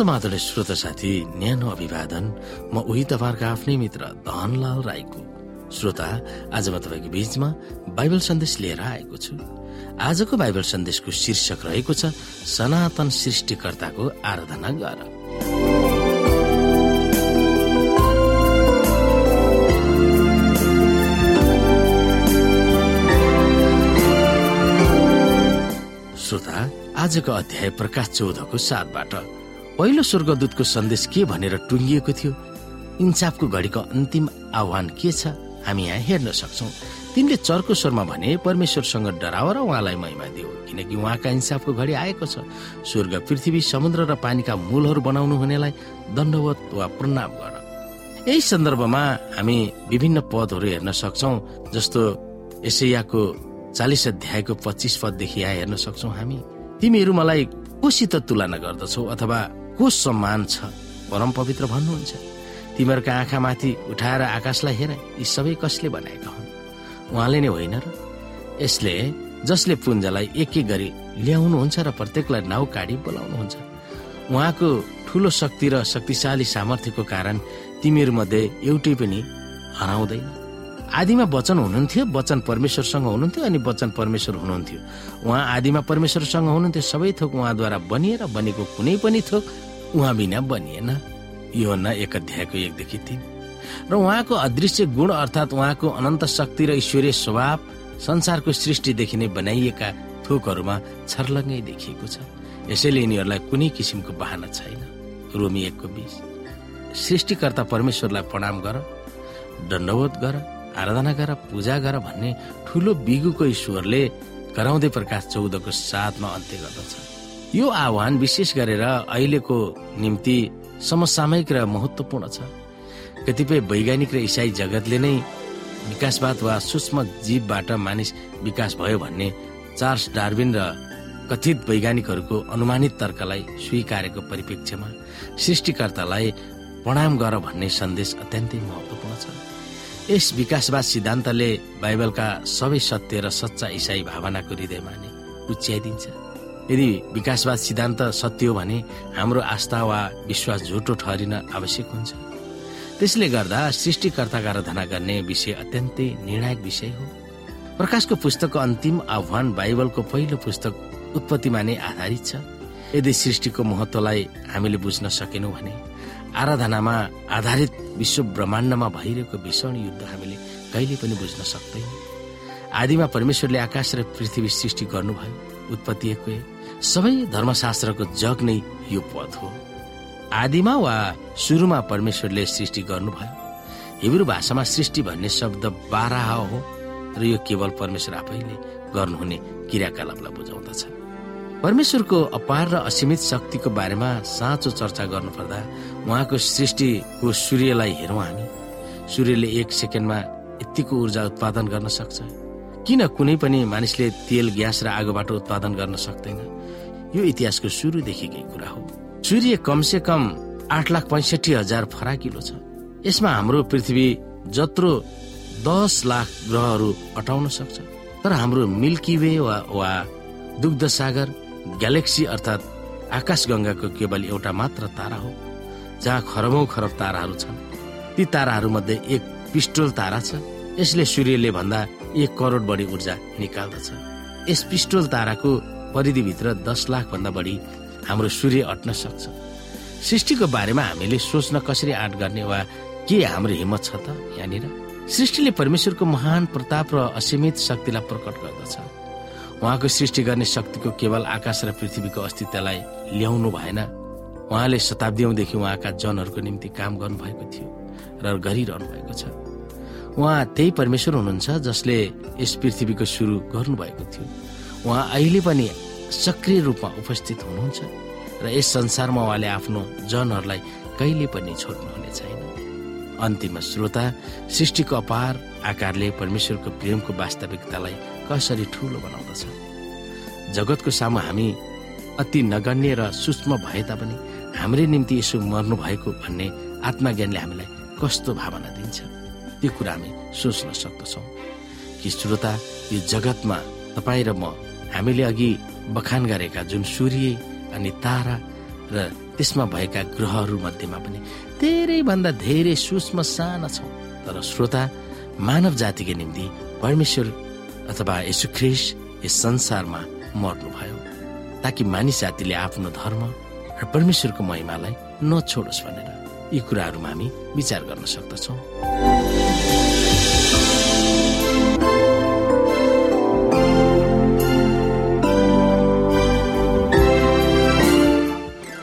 समाधान श्रोता साथी न्यानो अभिवादन म उही तपाईँहरूको आफ्नै मित्र धनलाल राईको। श्रोता आज म तपाईँको बीचमा बाइबल सन्देश लिएर आएको छु। आजको बाइबल सन्देशको शीर्षक रहेको छ सनातन सृष्टिकर्ताको आराधना गर। श्रोता आजको अध्याय प्रकाश चौधको साथबाट पहिलो स्वर्गदूतको सन्देश के भनेर टुङ्गिएको थियो? इन्साफको घडीको अन्तिम आह्वान के छ? हामी यहाँ हेर्न सक्छौ। तिनले चर्को स्वरमा भने परमेश्वरसँग डराव र उहाँलाई महिमा दियो किनकि उहाँका इन्साफको घडी आएको छ। स्वर्ग पृथ्वी समुद्र र पानीका मूलहरू बनाउनु हुनेलाई दण्डवत वा प्रणाम गर। यही सन्दर्भमा हामी विभिन्न पदहरू हेर्न सक्छौ जस्तो यसैयाको चालिस अध्यायको पच्चिस पददेखि यहाँ हेर्न सक्छौ हामी। तिमीहरू मलाई कोसित तुलना गर्दछौ अथवा को सम्मान छ? परम पवित्र भन्नुहुन्छ। तिमीहरूका आँखामाथि उठाएर आकाशलाई हेर यी सबै कसले बनाएका हुन्? उहाँले नै होइन र? यसले जसले पुञ्जलाई एक एक गरी ल्याउनुहुन्छ र प्रत्येकलाई नाउ काडी बोलाउनुहुन्छ। उहाँको ठुलो शक्ति र शक्तिशाली सामर्थ्यको कारण तिमीहरू मध्ये एउटै पनि हराउँदैन। आदिमा वचन हुनुहुन्थ्यो वचन परमेश्वरसँग हुनुहुन्थ्यो अनि वचन परमेश्वर हुनुहुन्थ्यो। उहाँ आदिमा परमेश्वरसँग हुनुहुन्थ्यो सबै थोक उहाँद्वारा बनिएर बनेको कुनै पनि थोक उहाँ बिना बनिएन। यो न एक अध्यायको एकदेखि तिन। र उहाँको अदृश्य गुण अर्थात् उहाँको अनन्त शक्ति र ईश्वरीय स्वभाव संसारको सृष्टिदेखि नै बनाइएका थोकहरूमा छर्लङ्गै देखिएको छ। यसैले यिनीहरूलाई कुनै किसिमको बहाना छैन। रोमी एकको बिस। सृष्टिकर्ता परमेश्वरलाई प्रणाम गर दण्डवत गर आराधना गर पूजा गर भन्ने ठुलो बिगुको ईश्वरले कराउँदै प्रकाश चौधको साथमा अन्त्य गर्दछ। यो आह्वान विशेष गरेर अहिलेको निम्ति समसामयिक र महत्वपूर्ण छ। कतिपय वैज्ञानिक र इसाई जगतले नै विकासवाद वा सूक्ष्म जीवबाट मानिस विकास भयो भन्ने चार्ल्स डार्विन र कथित वैज्ञानिकहरूको अनुमानित तर्कलाई स्वीकारेको परिप्रेक्ष्यमा सृष्टिकर्तालाई प्रणाम गर भन्ने सन्देश अत्यन्तै महत्वपूर्ण छ। यस विकासवाद सिद्धान्तले बाइबलका सबै सत्य र सच्चा इसाई भावनाको हृदयमा नै उच्याइदिन्छ। यदि विकासवाद सिद्धान्त सत्य हो भने हाम्रो आस्था वा विश्वास झुटो ठहरिन आवश्यक हुन्छ। त्यसले गर्दा सृष्टिकर्ताको आराधना गर्ने विषय अत्यन्तै निर्णायक विषय हो। प्रकाशको पुस्तकको अन्तिम आह्वान बाइबलको पहिलो पुस्तक उत्पत्तिमा नै आधारित छ। यदि सृष्टिको महत्वलाई हामीले बुझ्न सकेनौँ भने आराधनामा आधारित विश्व ब्रह्माण्डमा भइरहेको भीषण युद्ध हामीले कहिले पनि बुझ्न सक्दैनौँ। आदिमा परमेश्वरले आकाश र पृथ्वी सृष्टि गर्नुभयो। उत्पत्ति सबै धर्मशास्त्रको जग नै यो पद हो। आदिमा वा सुरुमा परमेश्वरले सृष्टि गर्नुभयो। हिब्रू भाषामा सृष्टि भन्ने शब्द बाराह हो र यो केवल परमेश्वर आफैले गर्नुहुने क्रियाकलापलाई बुझाउँदछ। परमेश्वरको अपार र असीमित शक्तिको बारेमा साँचो चर्चा गर्नुपर्दा उहाँको सृष्टिको सूर्यलाई हेरौँ हामी। सूर्यले एक सेकेन्डमा यत्तिको ऊर्जा उत्पादन गर्न सक्छ। किन कुनै पनि मानिसले तेल ग्यास र आगोबाट उत्पादन गर्न सक्दैन? यो इतिहासको सुरुदेखिकै कुरा हो। सूर्य कमसे कम आठ लाख पैसठी हजार फराकिलो छ। यसमा हाम्रो पृथ्वी जत्रो दस लाख ग्रहहरू अटाउन सक्छ। तर हाम्रो मिल्की वे वा, वा दुग्ध सागर ग्यालेक्सी अर्थात् आकाश गंगाको केवल एउटा मात्र तारा हो जहाँ खरबौं खरब ताराहरू छन्। ती ताराहरू मध्ये एक पिस्टोल तारा छ। यसले सूर्यले भन्दा एक करोड बढी ऊर्जा निकाल्दछ। यस पिस्टोल ताराको परिधिभित्र दस लाख भन्दा बढी हाम्रो सूर्य अट्न सक्छ। सृष्टिको बारेमा हामीले सोच्न कसरी आँट गर्ने वा के हाम्रो हिम्मत छ त यहाँनिर? सृष्टिले परमेश्वरको महान प्रताप र असीमित शक्तिलाई प्रकट गर्दछ। उहाँको सृष्टि गर्ने शक्तिको केवल आकाश र पृथ्वीको अस्तित्वलाई ल्याउनु भएन। उहाँले शताब्दीदेखि उहाँका जनहरूको निम्ति काम गर्नुभएको थियो र गरिरहनु भएको छ। उहाँ त्यही परमेश्वर हुनुहुन्छ जसले यस पृथ्वीको सुरु गर्नुभएको थियो। उहाँ अहिले पनि सक्रिय रूपमा उपस्थित हुनुहुन्छ र यस संसारमा उहाँले आफ्नो जनहरूलाई कहिले पनि छोड्नुहुने छैन। अन्तिम श्रोता सृष्टिको अपार आकारले परमेश्वरको प्रेमको वास्तविकतालाई कसरी ठुलो बनाउँदछ? जगतको सामु हामी अति नगण्य र सूक्ष्म भए तापनि हाम्रै निम्ति यसो मर्नु भएको भन्ने आत्मज्ञानले हामीलाई कस्तो भावना दिन्छ? त्यो कुरा हामी सोच्न सक्दछौ कि श्रोता यो जगतमा तपाईँ र म हामीले अघि बखान गरेका जुन सूर्य अनि तारा र त्यसमा भएका ग्रहहरू मध्येमा पनि धेरैभन्दा धेरै सूक्ष्म साना छौँ। तर श्रोता मानव जातिको निम्ति परमेश्वर अथवा यसु ख्रिस यस संसारमा मर्नुभयो ताकि मानिस जातिले आफ्नो धर्म र परमेश्वरको महिमालाई नछोडोस् भनेर यी कुराहरूमा हामी विचार गर्न सक्दछौँ।